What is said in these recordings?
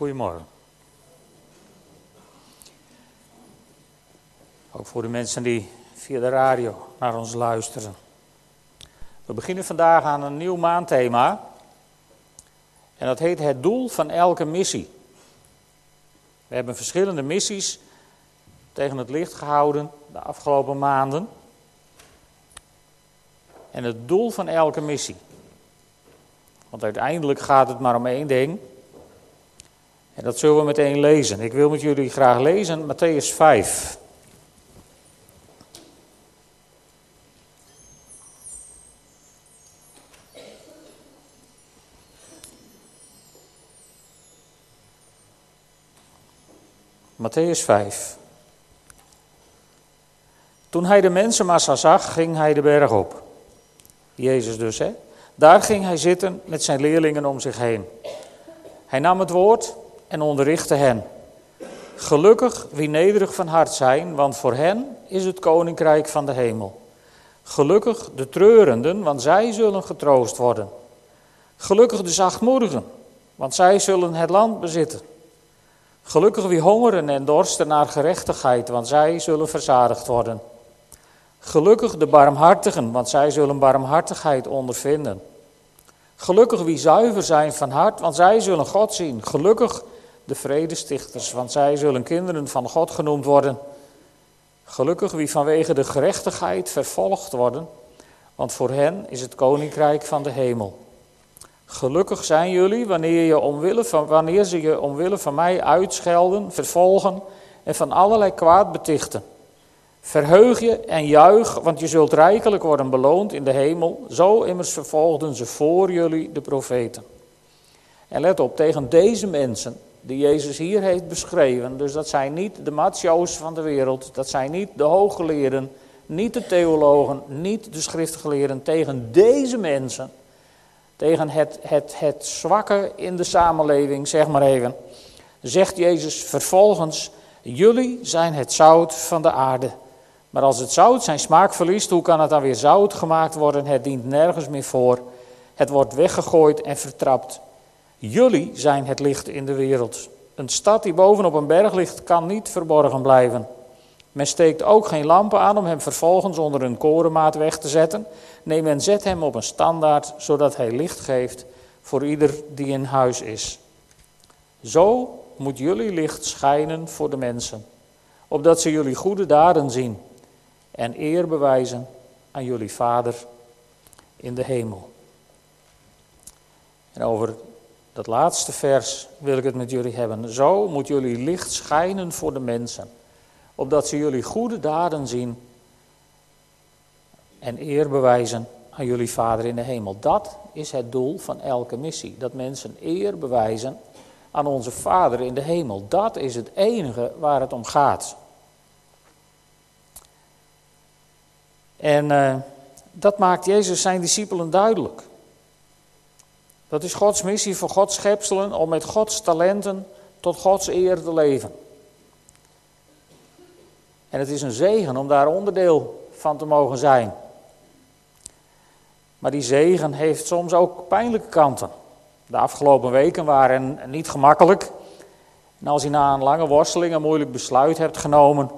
Goedemorgen. Ook voor de mensen die via de radio naar ons luisteren. We beginnen vandaag aan een nieuw maandthema. En dat heet het doel van elke missie. We hebben verschillende missies tegen het licht gehouden de afgelopen maanden. En het doel van elke missie. Want uiteindelijk gaat het maar om één ding. En dat zullen we meteen lezen. Ik wil met jullie graag lezen Matthäus 5. Matthäus 5. Toen hij de mensenmassa zag, ging hij de berg op. Jezus dus, hè? Daar ging hij zitten met zijn leerlingen om zich heen. Hij nam het woord en onderrichtte hen. Gelukkig wie nederig van hart zijn, want voor hen is het koninkrijk van de hemel. Gelukkig de treurenden, want zij zullen getroost worden. Gelukkig de zachtmoedigen, want zij zullen het land bezitten. Gelukkig wie hongeren en dorsten naar gerechtigheid, want zij zullen verzadigd worden. Gelukkig de barmhartigen, want zij zullen barmhartigheid ondervinden. Gelukkig wie zuiver zijn van hart, want zij zullen God zien. Gelukkig de vredestichters, want zij zullen kinderen van God genoemd worden. Gelukkig wie vanwege de gerechtigheid vervolgd worden, want voor hen is het koninkrijk van de hemel. Gelukkig zijn jullie wanneer, je omwille van, wanneer ze je omwille van mij uitschelden, vervolgen en van allerlei kwaad betichten. Verheug je en juich, want je zult rijkelijk worden beloond in de hemel. Zo immers vervolgden ze voor jullie de profeten. En let op, tegen deze mensen die Jezus hier heeft beschreven, dus dat zijn niet de macho's van de wereld, dat zijn niet de hooggeleerden, niet de theologen, niet de schriftgeleerden, tegen deze mensen, tegen het, het, het zwakke in de samenleving, zeg maar even, zegt Jezus vervolgens, jullie zijn het zout van de aarde. Maar als het zout zijn smaak verliest, hoe kan het dan weer zout gemaakt worden? Het dient nergens meer voor. Het wordt weggegooid en vertrapt. Jullie zijn het licht in de wereld. Een stad die bovenop een berg ligt, kan niet verborgen blijven. Men steekt ook geen lampen aan om hem vervolgens onder een korenmaat weg te zetten. Nee, men zet hem op een standaard, zodat hij licht geeft voor ieder die in huis is. Zo moet jullie licht schijnen voor de mensen, opdat ze jullie goede daden zien en eer bewijzen aan jullie Vader in de hemel. En over dat laatste vers wil ik het met jullie hebben. Zo moet jullie licht schijnen voor de mensen, opdat ze jullie goede daden zien en eer bewijzen aan jullie Vader in de hemel. Dat is het doel van elke missie. Dat mensen eer bewijzen aan onze Vader in de hemel. Dat is het enige waar het om gaat. En uh, dat maakt Jezus zijn discipelen duidelijk. Dat is Gods missie voor Gods schepselen om met Gods talenten tot Gods eer te leven. En het is een zegen om daar onderdeel van te mogen zijn. Maar die zegen heeft soms ook pijnlijke kanten. De afgelopen weken waren niet gemakkelijk. En als je na een lange worsteling een moeilijk besluit hebt genomen,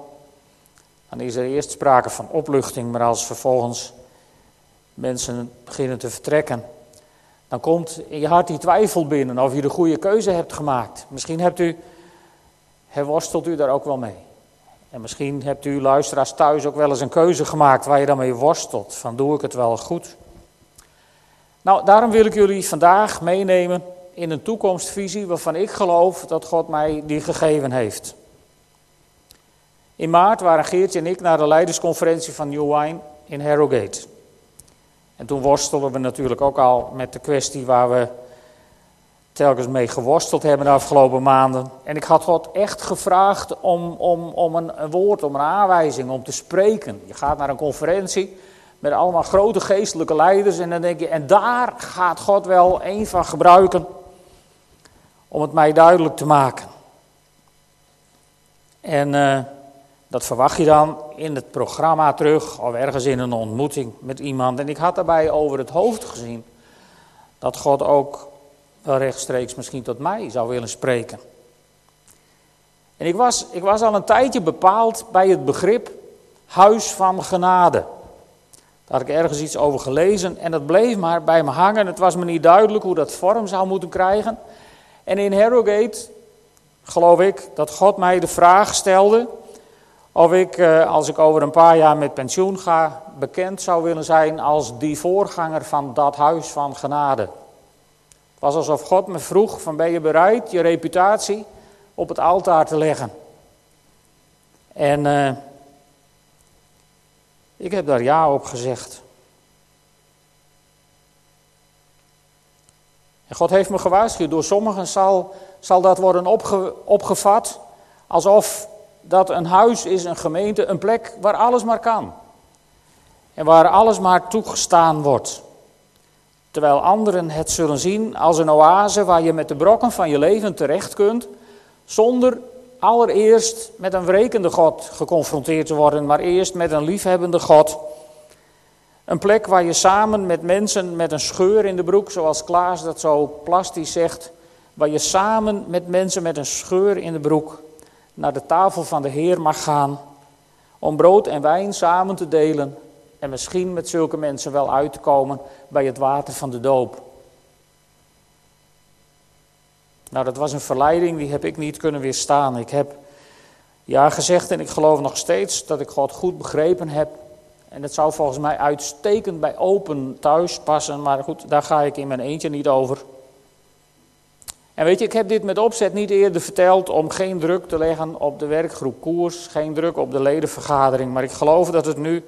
dan is er eerst sprake van opluchting, maar als vervolgens mensen beginnen te vertrekken, dan komt in je hart die twijfel binnen of je de goede keuze hebt gemaakt. Misschien hebt u, worstelt u daar ook wel mee. En misschien hebt u luisteraars thuis ook wel eens een keuze gemaakt waar je dan mee worstelt. Van doe ik het wel goed? Nou, daarom wil ik jullie vandaag meenemen in een toekomstvisie waarvan ik geloof dat God mij die gegeven heeft. In maart waren Geertje en ik naar de leidersconferentie van New Wine in Harrogate. En toen worstelden we natuurlijk ook al met de kwestie waar we telkens mee geworsteld hebben de afgelopen maanden. En ik had God echt gevraagd om, om, om een, woord, om een aanwijzing, om te spreken. Je gaat naar een conferentie met allemaal grote geestelijke leiders en dan denk je, en daar gaat God wel een van gebruiken om het mij duidelijk te maken. En uh, dat verwacht je dan in het programma terug of ergens in een ontmoeting met iemand. En ik had daarbij over het hoofd gezien dat God ook wel rechtstreeks misschien tot mij zou willen spreken. En ik was, ik was al een tijdje bepaald bij het begrip huis van genade. Daar had ik ergens iets over gelezen en dat bleef maar bij me hangen. Het was me niet duidelijk hoe dat vorm zou moeten krijgen. En in Harrogate geloof ik dat God mij de vraag stelde of ik, eh, als ik over een paar jaar met pensioen ga, bekend zou willen zijn als die voorganger van dat huis van genade. Het was alsof God me vroeg van ben je bereid je reputatie op het altaar te leggen. En uh, ik heb daar ja op gezegd. En God heeft me gewaarschuwd, door sommigen zal, zal dat worden opge, opgevat alsof dat een huis is, een gemeente, een plek waar alles maar kan. En waar alles maar toegestaan wordt. Terwijl anderen het zullen zien als een oase waar je met de brokken van je leven terecht kunt, zonder allereerst met een wrekende God geconfronteerd te worden, maar eerst met een liefhebbende God. Een plek waar je samen met mensen met een scheur in de broek, zoals Klaas dat zo plastisch zegt, waar je samen met mensen met een scheur in de broek naar de tafel van de Heer mag gaan, om brood en wijn samen te delen en misschien met zulke mensen wel uit te komen bij het water van de doop. Nou, dat was een verleiding, die heb ik niet kunnen weerstaan. Ik heb ja gezegd en ik geloof nog steeds dat ik God goed begrepen heb. En het zou volgens mij uitstekend bij open thuis passen, maar goed, daar ga ik in mijn eentje niet over. En weet je, ik heb dit met opzet niet eerder verteld om geen druk te leggen op de werkgroep koers, geen druk op de ledenvergadering, maar ik geloof dat het nu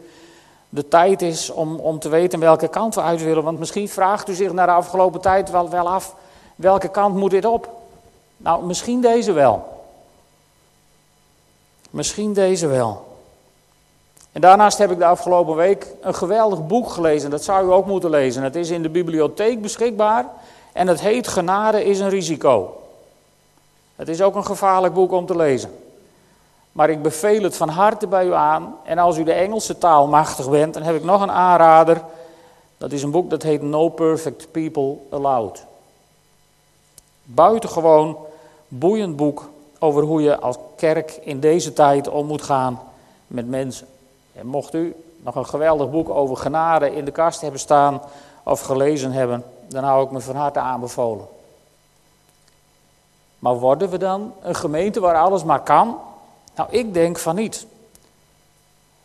de tijd is om, om te weten welke kant we uit willen. Want misschien vraagt u zich na de afgelopen tijd wel, wel af, welke kant moet dit op? Nou, misschien deze wel. Misschien deze wel. En daarnaast heb ik de afgelopen week een geweldig boek gelezen. Dat zou u ook moeten lezen. Het is in de bibliotheek beschikbaar. En het heet Genade is een risico. Het is ook een gevaarlijk boek om te lezen. Maar ik beveel het van harte bij u aan. En als u de Engelse taal machtig bent, dan heb ik nog een aanrader. Dat is een boek dat heet No Perfect People Allowed. Buitengewoon boeiend boek over hoe je als kerk in deze tijd om moet gaan met mensen. En mocht u nog een geweldig boek over genade in de kast hebben staan of gelezen hebben, dan hou ik me van harte aanbevolen. Maar worden we dan een gemeente waar alles maar kan? Nou, ik denk van niet.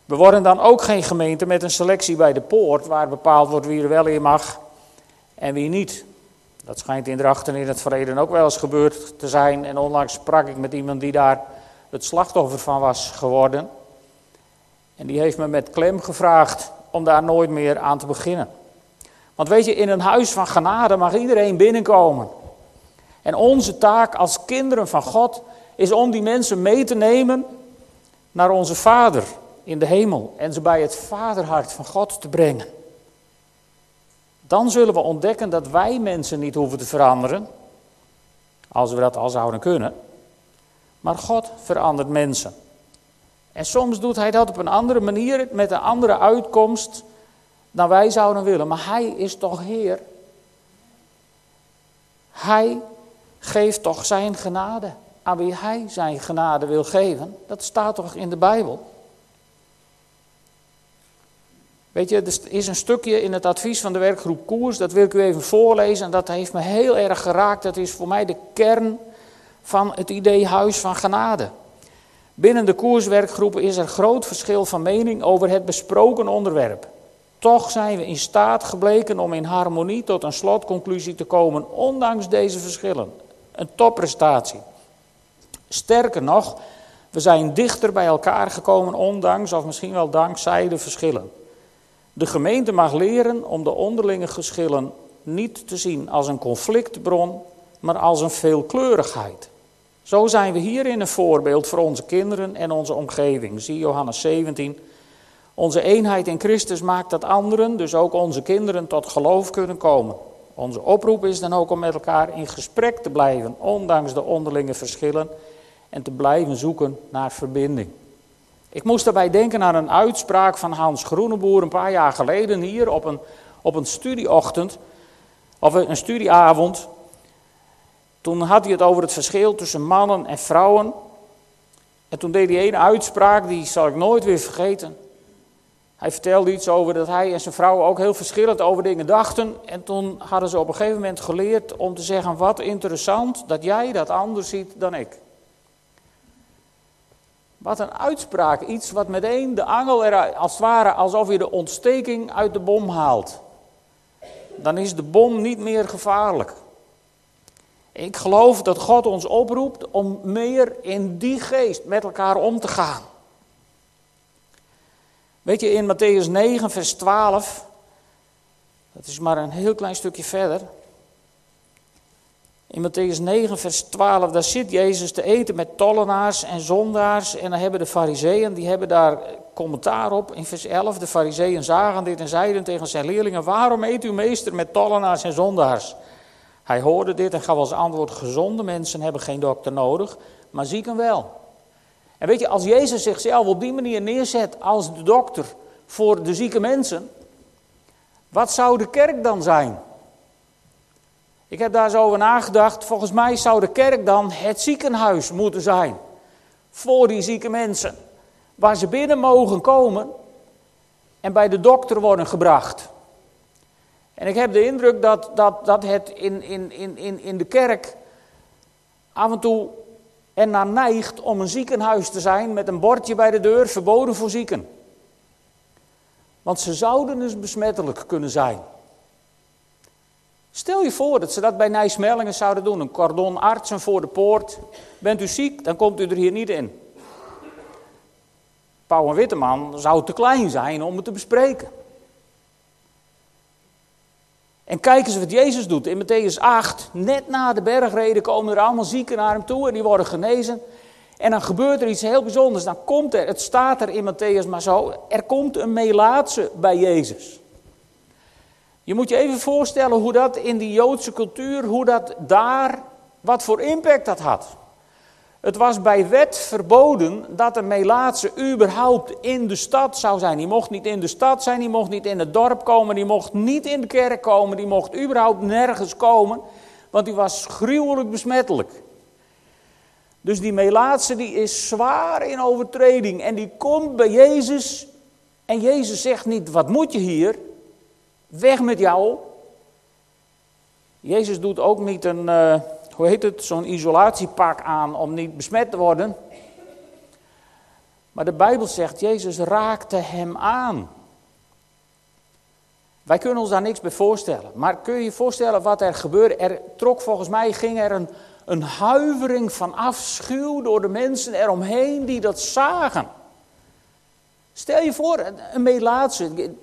We worden dan ook geen gemeente met een selectie bij de poort, waar bepaald wordt wie er wel in mag en wie niet. Dat schijnt in Drachten in het verleden ook wel eens gebeurd te zijn. En onlangs sprak ik met iemand die daar het slachtoffer van was geworden. En die heeft me met klem gevraagd om daar nooit meer aan te beginnen. Want weet je, in een huis van genade mag iedereen binnenkomen. En onze taak als kinderen van God is om die mensen mee te nemen naar onze Vader in de hemel en ze bij het Vaderhart van God te brengen. Dan zullen we ontdekken dat wij mensen niet hoeven te veranderen, als we dat al zouden kunnen. Maar God verandert mensen. En soms doet Hij dat op een andere manier, met een andere uitkomst dan wij zouden willen. Maar Hij is toch Heer. Hij geeft toch Zijn genade aan wie Hij Zijn genade wil geven. Dat staat toch in de Bijbel. Weet je, er is een stukje in het advies van de werkgroep Koers, dat wil ik u even voorlezen en dat heeft me heel erg geraakt. Dat is voor mij de kern van het idee Huis van Genade. Binnen de koerswerkgroepen is er groot verschil van mening over het besproken onderwerp. Toch zijn we in staat gebleken om in harmonie tot een slotconclusie te komen, ondanks deze verschillen. Een topprestatie. Sterker nog, we zijn dichter bij elkaar gekomen, ondanks of misschien wel dankzij de verschillen. De gemeente mag leren om de onderlinge geschillen niet te zien als een conflictbron, maar als een veelkleurigheid. Zo zijn we hierin een voorbeeld voor onze kinderen en onze omgeving. Zie Johannes 17. Onze eenheid in Christus maakt dat anderen, dus ook onze kinderen, tot geloof kunnen komen. Onze oproep is dan ook om met elkaar in gesprek te blijven, ondanks de onderlinge verschillen, en te blijven zoeken naar verbinding. Ik moest daarbij denken aan een uitspraak van Hans Groeneboer een paar jaar geleden hier op een, op een studieochtend, of een studieavond. Toen had hij het over het verschil tussen mannen en vrouwen. En toen deed hij een uitspraak, die zal ik nooit weer vergeten. Hij vertelde iets over dat hij en zijn vrouw ook heel verschillend over dingen dachten. En toen hadden ze op een gegeven moment geleerd om te zeggen: Wat interessant dat jij dat anders ziet dan ik. Wat een uitspraak, iets wat meteen de angel er als het ware alsof je de ontsteking uit de bom haalt. Dan is de bom niet meer gevaarlijk. Ik geloof dat God ons oproept om meer in die geest met elkaar om te gaan. Weet je, in Matthäus 9, vers 12, dat is maar een heel klein stukje verder. In Matthäus 9, vers 12, daar zit Jezus te eten met tollenaars en zondaars. En dan hebben de fariseeën, die hebben daar commentaar op. In vers 11, de fariseeën zagen dit en zeiden tegen zijn leerlingen, waarom eet uw meester met tollenaars en zondaars? Hij hoorde dit en gaf als antwoord, gezonde mensen hebben geen dokter nodig, maar zieken wel. En weet je, als Jezus zichzelf op die manier neerzet als de dokter voor de zieke mensen, wat zou de kerk dan zijn? Ik heb daar zo over nagedacht. Volgens mij zou de kerk dan het ziekenhuis moeten zijn. Voor die zieke mensen. Waar ze binnen mogen komen en bij de dokter worden gebracht. En ik heb de indruk dat, dat, dat het in, in, in, in de kerk af en toe ernaar neigt om een ziekenhuis te zijn met een bordje bij de deur, verboden voor zieken. Want ze zouden dus besmettelijk kunnen zijn. Stel je voor dat ze dat bij Nijsmellingen zouden doen. Een cordon artsen voor de poort. Bent u ziek, dan komt u er hier niet in. Pauw en Witteman zou te klein zijn om het te bespreken. En kijk eens wat Jezus doet. In Matthäus 8, net na de bergreden komen er allemaal zieken naar hem toe en die worden genezen. En dan gebeurt er iets heel bijzonders. Dan komt er, het staat er in Matthäus maar zo, er komt een Melaatse bij Jezus. Je moet je even voorstellen hoe dat in die Joodse cultuur, hoe dat daar, wat voor impact dat had. Het was bij wet verboden dat een Melaatse überhaupt in de stad zou zijn. Die mocht niet in de stad zijn, die mocht niet in het dorp komen, die mocht niet in de kerk komen, die mocht überhaupt nergens komen, want die was gruwelijk besmettelijk. Dus die Melaatse die is zwaar in overtreding en die komt bij Jezus en Jezus zegt niet, wat moet je hier? Weg met jou. Jezus doet ook niet een, uh, hoe heet het, zo'n isolatiepak aan om niet besmet te worden. Maar de Bijbel zegt, Jezus raakte hem aan. Wij kunnen ons daar niks bij voorstellen. Maar kun je je voorstellen wat er gebeurde? Er trok volgens mij, ging er een, een huivering van afschuw door de mensen eromheen die dat zagen. Stel je voor, een melaatse.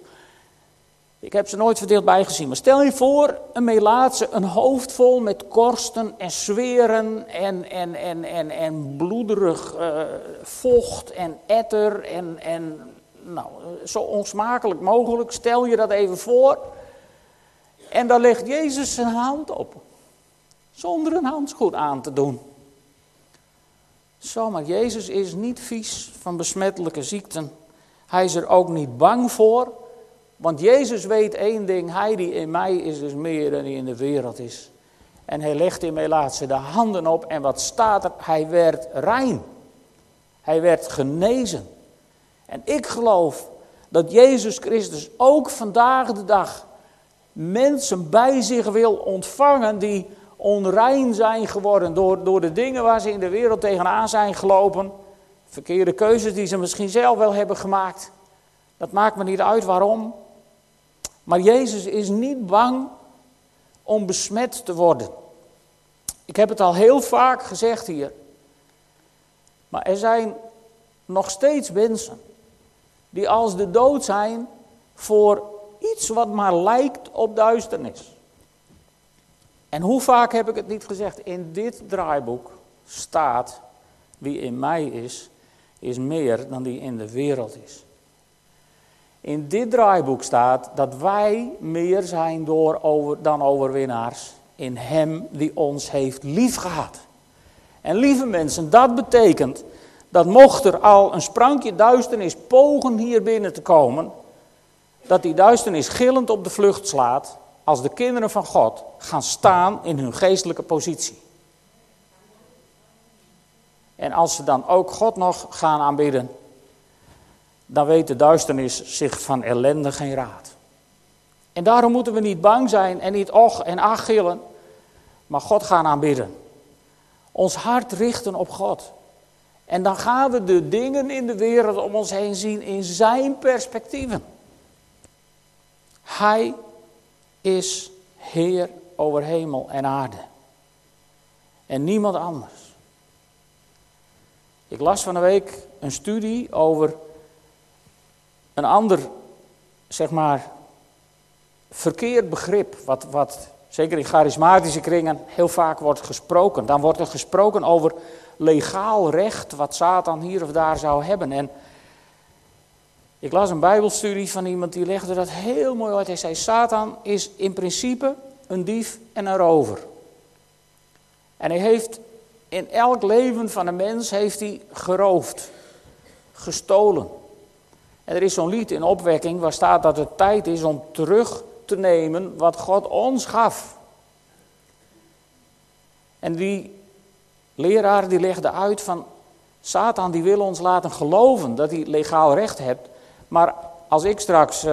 Ik heb ze nooit verdeeld bijgezien. Maar stel je voor, een melaatse, een hoofd vol met korsten en zweren en, en, en, en, en bloederig uh, vocht en etter en, en nou, zo onsmakelijk mogelijk. Stel je dat even voor. En dan legt Jezus zijn hand op. Zonder een handschoen aan te doen. Zo, maar Jezus is niet vies van besmettelijke ziekten. Hij is er ook niet bang voor. Want Jezus weet één ding, hij die in mij is dus meer dan die in de wereld is. En hij legt in Melaatse de handen op en wat staat er? Hij werd rein. Hij werd genezen. En ik geloof dat Jezus Christus ook vandaag de dag mensen bij zich wil ontvangen die onrein zijn geworden door, door de dingen waar ze in de wereld tegenaan zijn gelopen. Verkeerde keuzes die ze misschien zelf wel hebben gemaakt. Dat maakt me niet uit waarom. Maar Jezus is niet bang om besmet te worden. Ik heb het al heel vaak gezegd hier. Maar er zijn nog steeds mensen die als de dood zijn voor iets wat maar lijkt op duisternis. En hoe vaak heb ik het niet gezegd? In dit draaiboek staat: wie in mij is, is meer dan die in de wereld is. In dit draaiboek staat dat wij meer zijn door over, dan overwinnaars in Hem die ons heeft liefgehad. En lieve mensen, dat betekent dat mocht er al een sprankje duisternis pogen hier binnen te komen, dat die duisternis gillend op de vlucht slaat als de kinderen van God gaan staan in hun geestelijke positie. En als ze dan ook God nog gaan aanbidden, dan weet de duisternis zich van ellende geen raad. En daarom moeten we niet bang zijn en niet och en ach gillen, maar God gaan aanbidden. Ons hart richten op God. En dan gaan we de dingen in de wereld om ons heen zien in zijn perspectieven. Hij is Heer over hemel en aarde. En niemand anders. Ik las van een week een studie over een ander, zeg maar, verkeerd begrip. Wat, wat zeker in charismatische kringen heel vaak wordt gesproken. Dan wordt er gesproken over legaal recht wat Satan hier of daar zou hebben. En ik las een bijbelstudie van iemand die legde dat heel mooi uit. Hij zei, Satan is in principe een dief en een rover. En hij heeft in elk leven van een mens heeft hij geroofd, gestolen. En er is zo'n lied in opwekking waar staat dat het tijd is om terug te nemen wat God ons gaf. En die leraar die legde uit van Satan die wil ons laten geloven dat hij legaal recht hebt. Maar als ik straks uh,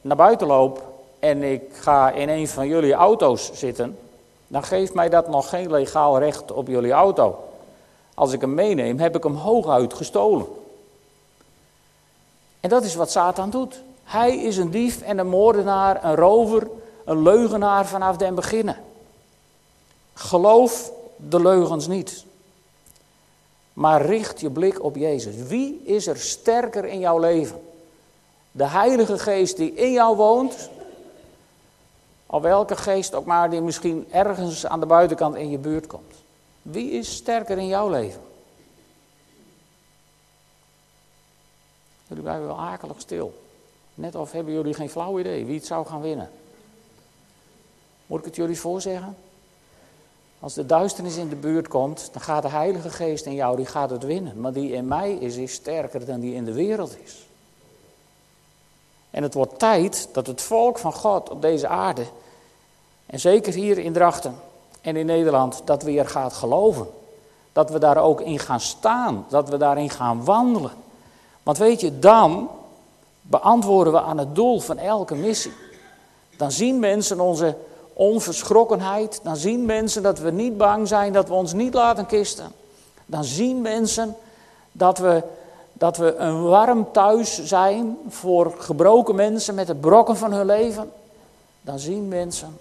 naar buiten loop en ik ga in een van jullie auto's zitten, dan geeft mij dat nog geen legaal recht op jullie auto. Als ik hem meeneem, heb ik hem hooguit gestolen. En dat is wat Satan doet. Hij is een dief en een moordenaar, een rover, een leugenaar vanaf den beginnen. Geloof de leugens niet. Maar richt je blik op Jezus. Wie is er sterker in jouw leven? De Heilige Geest die in jou woont, of welke geest ook maar die misschien ergens aan de buitenkant in je buurt komt. Wie is sterker in jouw leven? Jullie blijven wel akelig stil. Net of hebben jullie geen flauw idee wie het zou gaan winnen. Moet ik het jullie voorzeggen? Als de duisternis in de buurt komt, dan gaat de Heilige Geest in jou, die gaat het winnen. Maar die in mij is, is sterker dan die in de wereld is. En het wordt tijd dat het volk van God op deze aarde, en zeker hier in Drachten en in Nederland, dat weer gaat geloven. Dat we daar ook in gaan staan, dat we daarin gaan wandelen. Want weet je, dan beantwoorden we aan het doel van elke missie. Dan zien mensen onze onverschrokkenheid. Dan zien mensen dat we niet bang zijn, dat we ons niet laten kisten. Dan zien mensen dat we, dat we een warm thuis zijn voor gebroken mensen met de brokken van hun leven. Dan zien mensen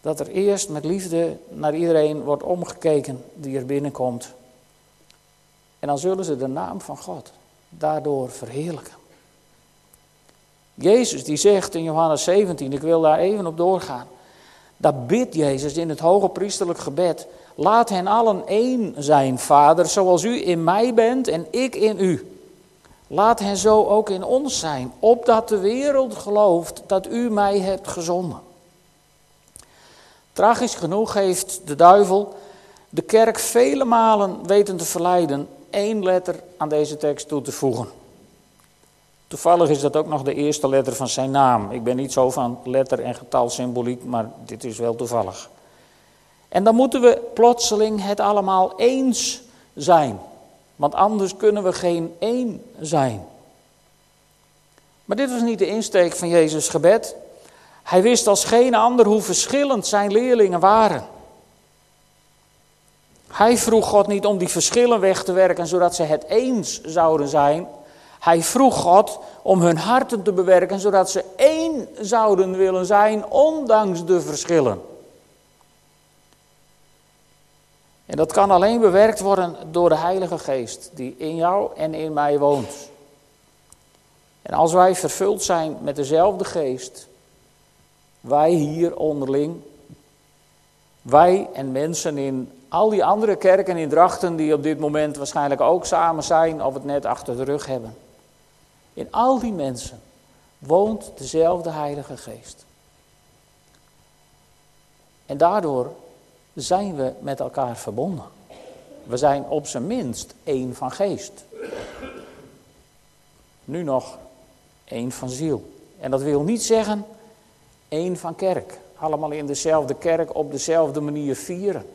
dat er eerst met liefde naar iedereen wordt omgekeken die er binnenkomt. En dan zullen ze de naam van God daardoor verheerlijken. Jezus die zegt in Johannes 17, ik wil daar even op doorgaan. Dat bidt Jezus in het hoge priesterlijk gebed. Laat hen allen één zijn, Vader, zoals u in mij bent en ik in u. Laat hen zo ook in ons zijn, opdat de wereld gelooft dat u mij hebt gezonden. Tragisch genoeg heeft de duivel de kerk vele malen weten te verleiden één letter aan deze tekst toe te voegen. Toevallig is dat ook nog de eerste letter van zijn naam. Ik ben niet zo van letter- en getalsymboliek, maar dit is wel toevallig. En dan moeten we plotseling het allemaal eens zijn. Want anders kunnen we geen één zijn. Maar dit was niet de insteek van Jezus' gebed. Hij wist als geen ander hoe verschillend zijn leerlingen waren. Hij vroeg God niet om die verschillen weg te werken zodat ze het eens zouden zijn. Hij vroeg God om hun harten te bewerken, zodat ze één zouden willen zijn, ondanks de verschillen. En dat kan alleen bewerkt worden door de Heilige Geest, die in jou en in mij woont. En als wij vervuld zijn met dezelfde Geest, wij hier onderling, wij en mensen in al die andere kerken in Drachten, die op dit moment waarschijnlijk ook samen zijn of het net achter de rug hebben. In al die mensen woont dezelfde Heilige Geest. En daardoor zijn we met elkaar verbonden. We zijn op zijn minst één van geest. Nu nog één van ziel. En dat wil niet zeggen één van kerk. Allemaal in dezelfde kerk op dezelfde manier vieren.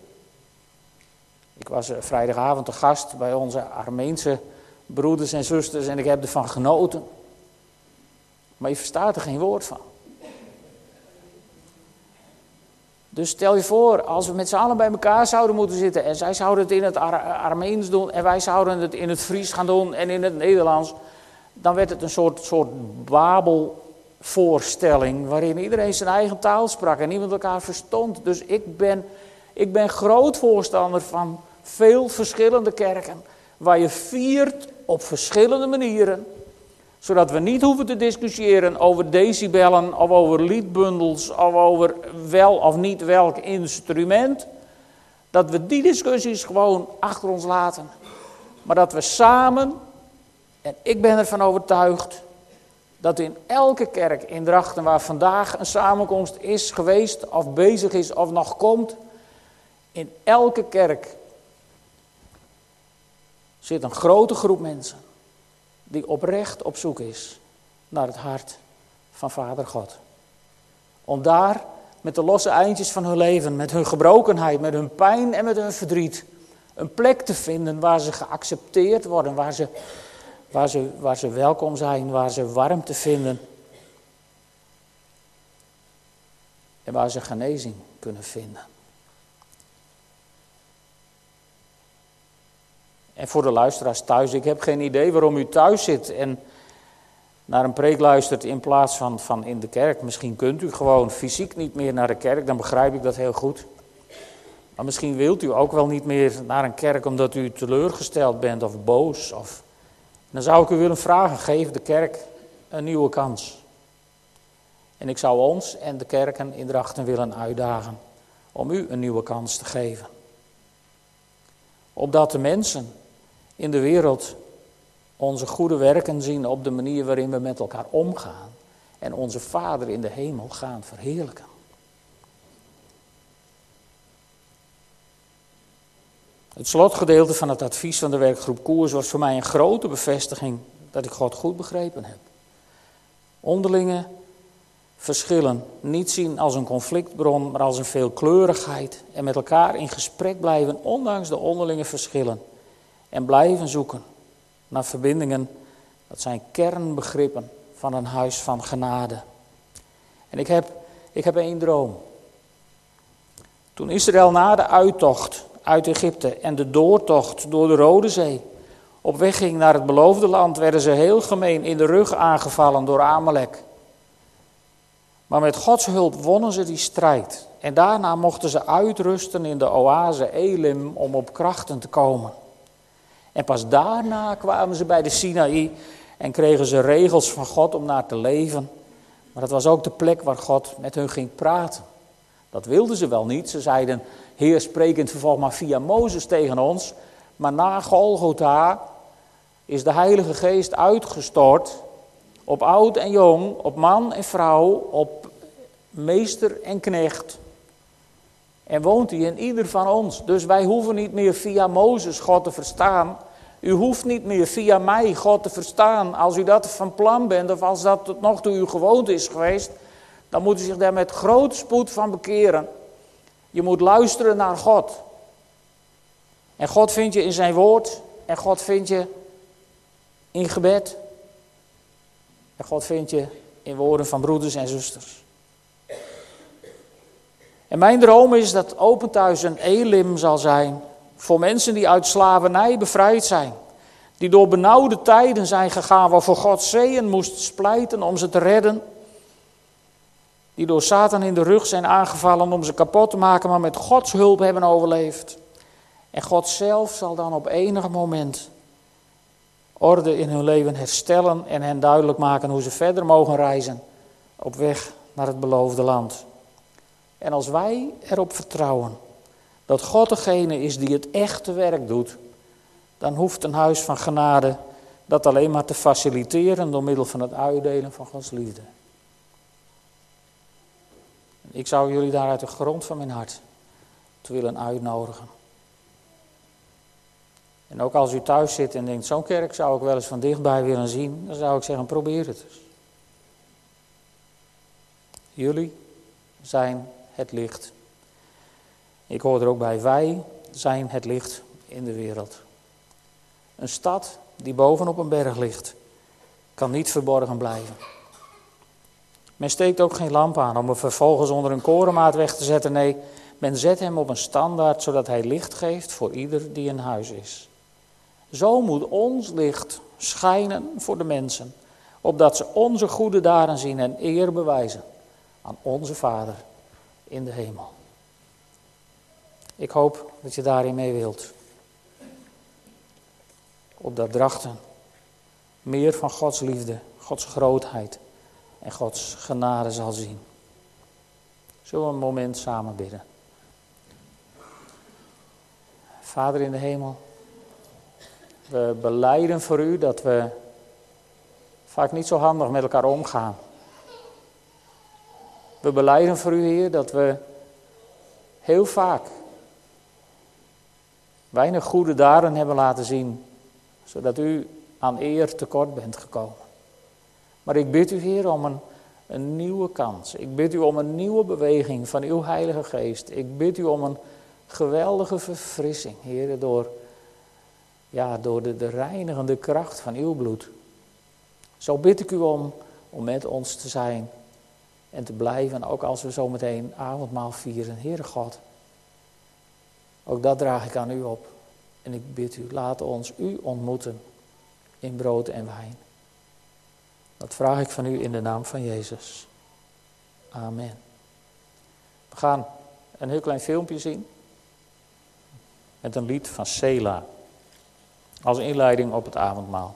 Ik was vrijdagavond te gast bij onze Armeense broeders en zusters en ik heb ervan genoten. Maar je verstaat er geen woord van. Dus stel je voor, als we met z'n allen bij elkaar zouden moeten zitten en zij zouden het in het Ar Armeens doen en wij zouden het in het Fries gaan doen en in het Nederlands, dan werd het een soort, soort Babelvoorstelling waarin iedereen zijn eigen taal sprak en niemand elkaar verstond. Dus ik ben, ik ben groot voorstander van veel verschillende kerken, waar je viert op verschillende manieren zodat we niet hoeven te discussiëren over decibellen of over liedbundels of over wel of niet welk instrument. Dat we die discussies gewoon achter ons laten. Maar dat we samen, en ik ben ervan overtuigd, dat in elke kerk in Drachten waar vandaag een samenkomst is geweest of bezig is of nog komt, in elke kerk zit een grote groep mensen die oprecht op zoek is naar het hart van Vader God. Om daar met de losse eindjes van hun leven, met hun gebrokenheid, met hun pijn en met hun verdriet, een plek te vinden waar ze geaccepteerd worden, waar ze, waar ze, waar ze welkom zijn, waar ze warmte vinden. En waar ze genezing kunnen vinden. En voor de luisteraars thuis, ik heb geen idee waarom u thuis zit en naar een preek luistert in plaats van, van in de kerk. Misschien kunt u gewoon fysiek niet meer naar de kerk, dan begrijp ik dat heel goed. Maar misschien wilt u ook wel niet meer naar een kerk omdat u teleurgesteld bent of boos. Of... Dan zou ik u willen vragen, geef de kerk een nieuwe kans. En ik zou ons en de kerken in Drachten willen uitdagen om u een nieuwe kans te geven. Opdat de mensen in de wereld onze goede werken zien op de manier waarin we met elkaar omgaan en onze Vader in de hemel gaan verheerlijken. Het slotgedeelte van het advies van de werkgroep Koers was voor mij een grote bevestiging dat ik God goed begrepen heb. Onderlinge verschillen niet zien als een conflictbron, maar als een veelkleurigheid en met elkaar in gesprek blijven, ondanks de onderlinge verschillen. En blijven zoeken naar verbindingen. Dat zijn kernbegrippen van een huis van genade. En ik heb, ik heb één droom. Toen Israël na de uittocht uit Egypte en de doortocht door de Rode Zee op weg ging naar het beloofde land, werden ze heel gemeen in de rug aangevallen door Amalek. Maar met Gods hulp wonnen ze die strijd. En daarna mochten ze uitrusten in de oase Elim om op krachten te komen. En pas daarna kwamen ze bij de Sinaï en kregen ze regels van God om naar te leven. Maar dat was ook de plek waar God met hun ging praten. Dat wilden ze wel niet. Ze zeiden, Heer, het vervolg maar via Mozes tegen ons. Maar na Golgotha is de Heilige Geest uitgestort op oud en jong, op man en vrouw, op meester en knecht. En woont hij in ieder van ons. Dus wij hoeven niet meer via Mozes God te verstaan. U hoeft niet meer via mij God te verstaan. Als u dat van plan bent of als dat tot nog toe uw gewoonte is geweest, dan moet u zich daar met grote spoed van bekeren. Je moet luisteren naar God. En God vind je in zijn woord. En God vind je in gebed. En God vind je in woorden van broeders en zusters. En mijn droom is dat Open Thuis een elim zal zijn voor mensen die uit slavernij bevrijd zijn. Die door benauwde tijden zijn gegaan waarvoor God zeeën moest splijten om ze te redden. Die door Satan in de rug zijn aangevallen om ze kapot te maken, maar met Gods hulp hebben overleefd. En God zelf zal dan op enig moment orde in hun leven herstellen en hen duidelijk maken hoe ze verder mogen reizen op weg naar het beloofde land. En als wij erop vertrouwen dat God degene is die het echte werk doet, dan hoeft een huis van genade dat alleen maar te faciliteren door middel van het uitdelen van Gods liefde. Ik zou jullie daar uit de grond van mijn hart te willen uitnodigen. En ook als u thuis zit en denkt, zo'n kerk zou ik wel eens van dichtbij willen zien, dan zou ik zeggen, probeer het eens. Jullie zijn het licht. Ik hoor er ook bij, wij zijn het licht in de wereld. Een stad die bovenop een berg ligt, kan niet verborgen blijven. Men steekt ook geen lamp aan om hem vervolgens onder een korenmaat weg te zetten. Nee, men zet hem op een standaard zodat hij licht geeft voor ieder die in huis is. Zo moet ons licht schijnen voor de mensen, opdat ze onze goede daden zien en eer bewijzen aan onze Vader in de hemel. Ik hoop dat je daarin mee wilt. Op dat drachten meer van Gods liefde, Gods grootheid en Gods genade zal zien. Zullen we een moment samen bidden? Vader in de hemel, we beleiden voor u dat we vaak niet zo handig met elkaar omgaan. We beleiden voor u, Heer, dat we heel vaak weinig goede daden hebben laten zien, zodat u aan eer tekort bent gekomen. Maar ik bid u, Heer, om een, een nieuwe kans. Ik bid u om een nieuwe beweging van uw Heilige Geest. Ik bid u om een geweldige verfrissing, Heer, door, ja, door de, de reinigende kracht van uw bloed. Zo bid ik u om, om met ons te zijn en te blijven, ook als we zometeen avondmaal vieren. Heere God, ook dat draag ik aan u op. En ik bid u, laat ons u ontmoeten in brood en wijn. Dat vraag ik van u in de naam van Jezus. Amen. We gaan een heel klein filmpje zien. Met een lied van Sela. Als inleiding op het avondmaal.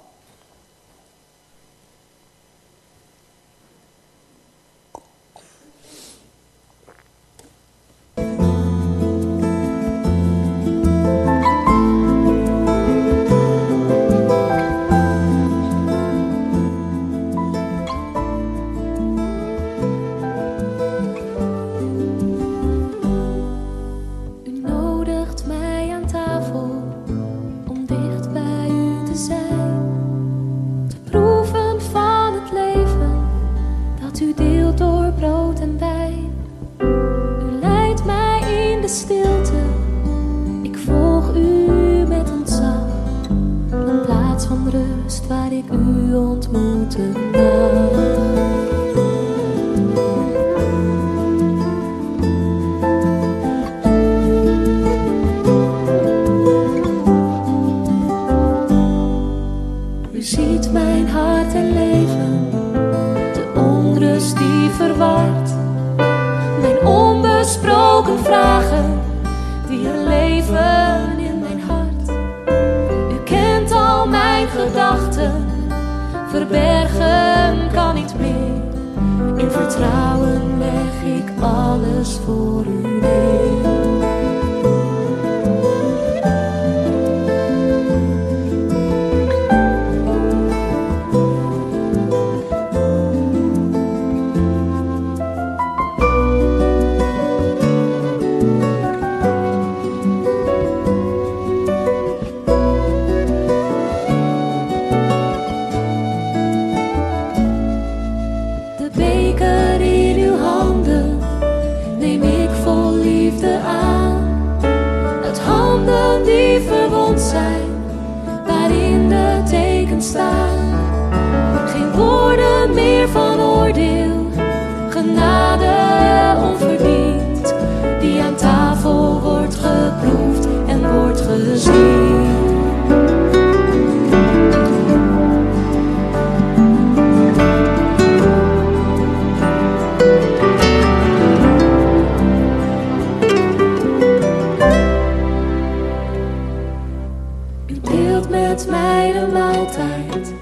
altijd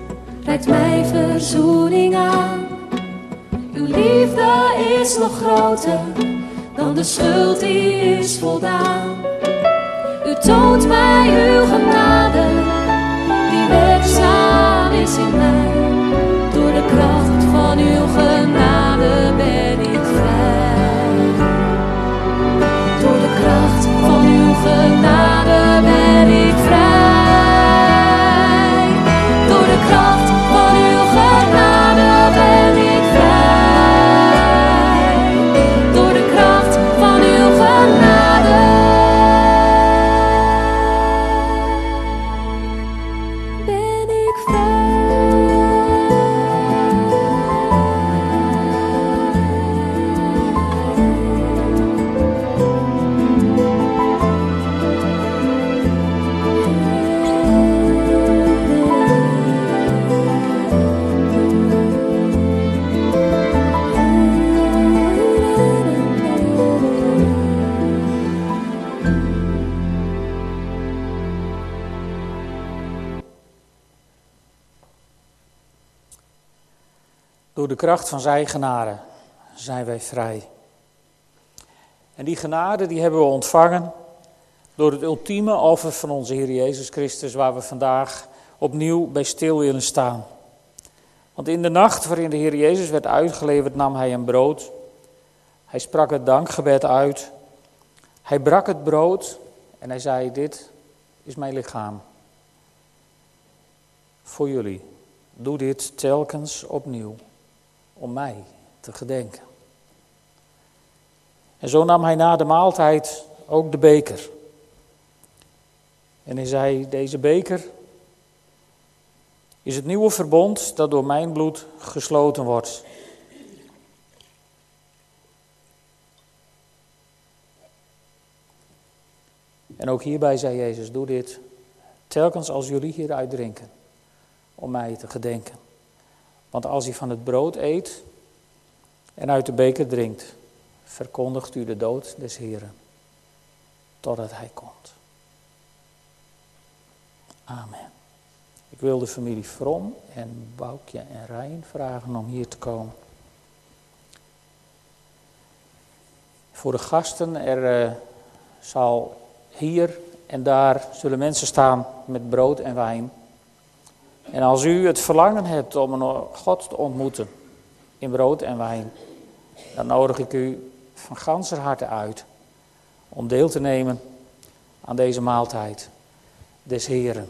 reikt mij verzoening aan. Uw liefde is nog groter dan de schuld die is voldaan. U toont mij uw genade, die werkzaam is in mij. Door de kracht van uw genade ben ik vrij. Door de kracht van uw genade ben ik vrij. Kracht van zijn genade zijn wij vrij. En die genade die hebben we ontvangen door het ultieme offer van onze Heer Jezus Christus, waar we vandaag opnieuw bij stil willen staan. Want in de nacht waarin de Heer Jezus werd uitgeleverd, nam hij een brood. Hij sprak het dankgebed uit. Hij brak het brood en hij zei: Dit is mijn lichaam. Voor jullie. Doe dit telkens opnieuw. Om mij te gedenken. En zo nam hij na de maaltijd ook de beker. En hij zei: Deze beker is het nieuwe verbond dat door mijn bloed gesloten wordt. En ook hierbij zei Jezus: Doe dit telkens als jullie hieruit drinken, om mij te gedenken. Want als hij van het brood eet en uit de beker drinkt, verkondigt u de dood des Heren, totdat hij komt. Amen. Ik wil de familie From en Boukje en Rijn vragen om hier te komen. Voor de gasten, er uh, zal hier en daar zullen mensen staan met brood en wijn. En als u het verlangen hebt om God te ontmoeten in brood en wijn, dan nodig ik u van ganser harte uit om deel te nemen aan deze maaltijd des Heren.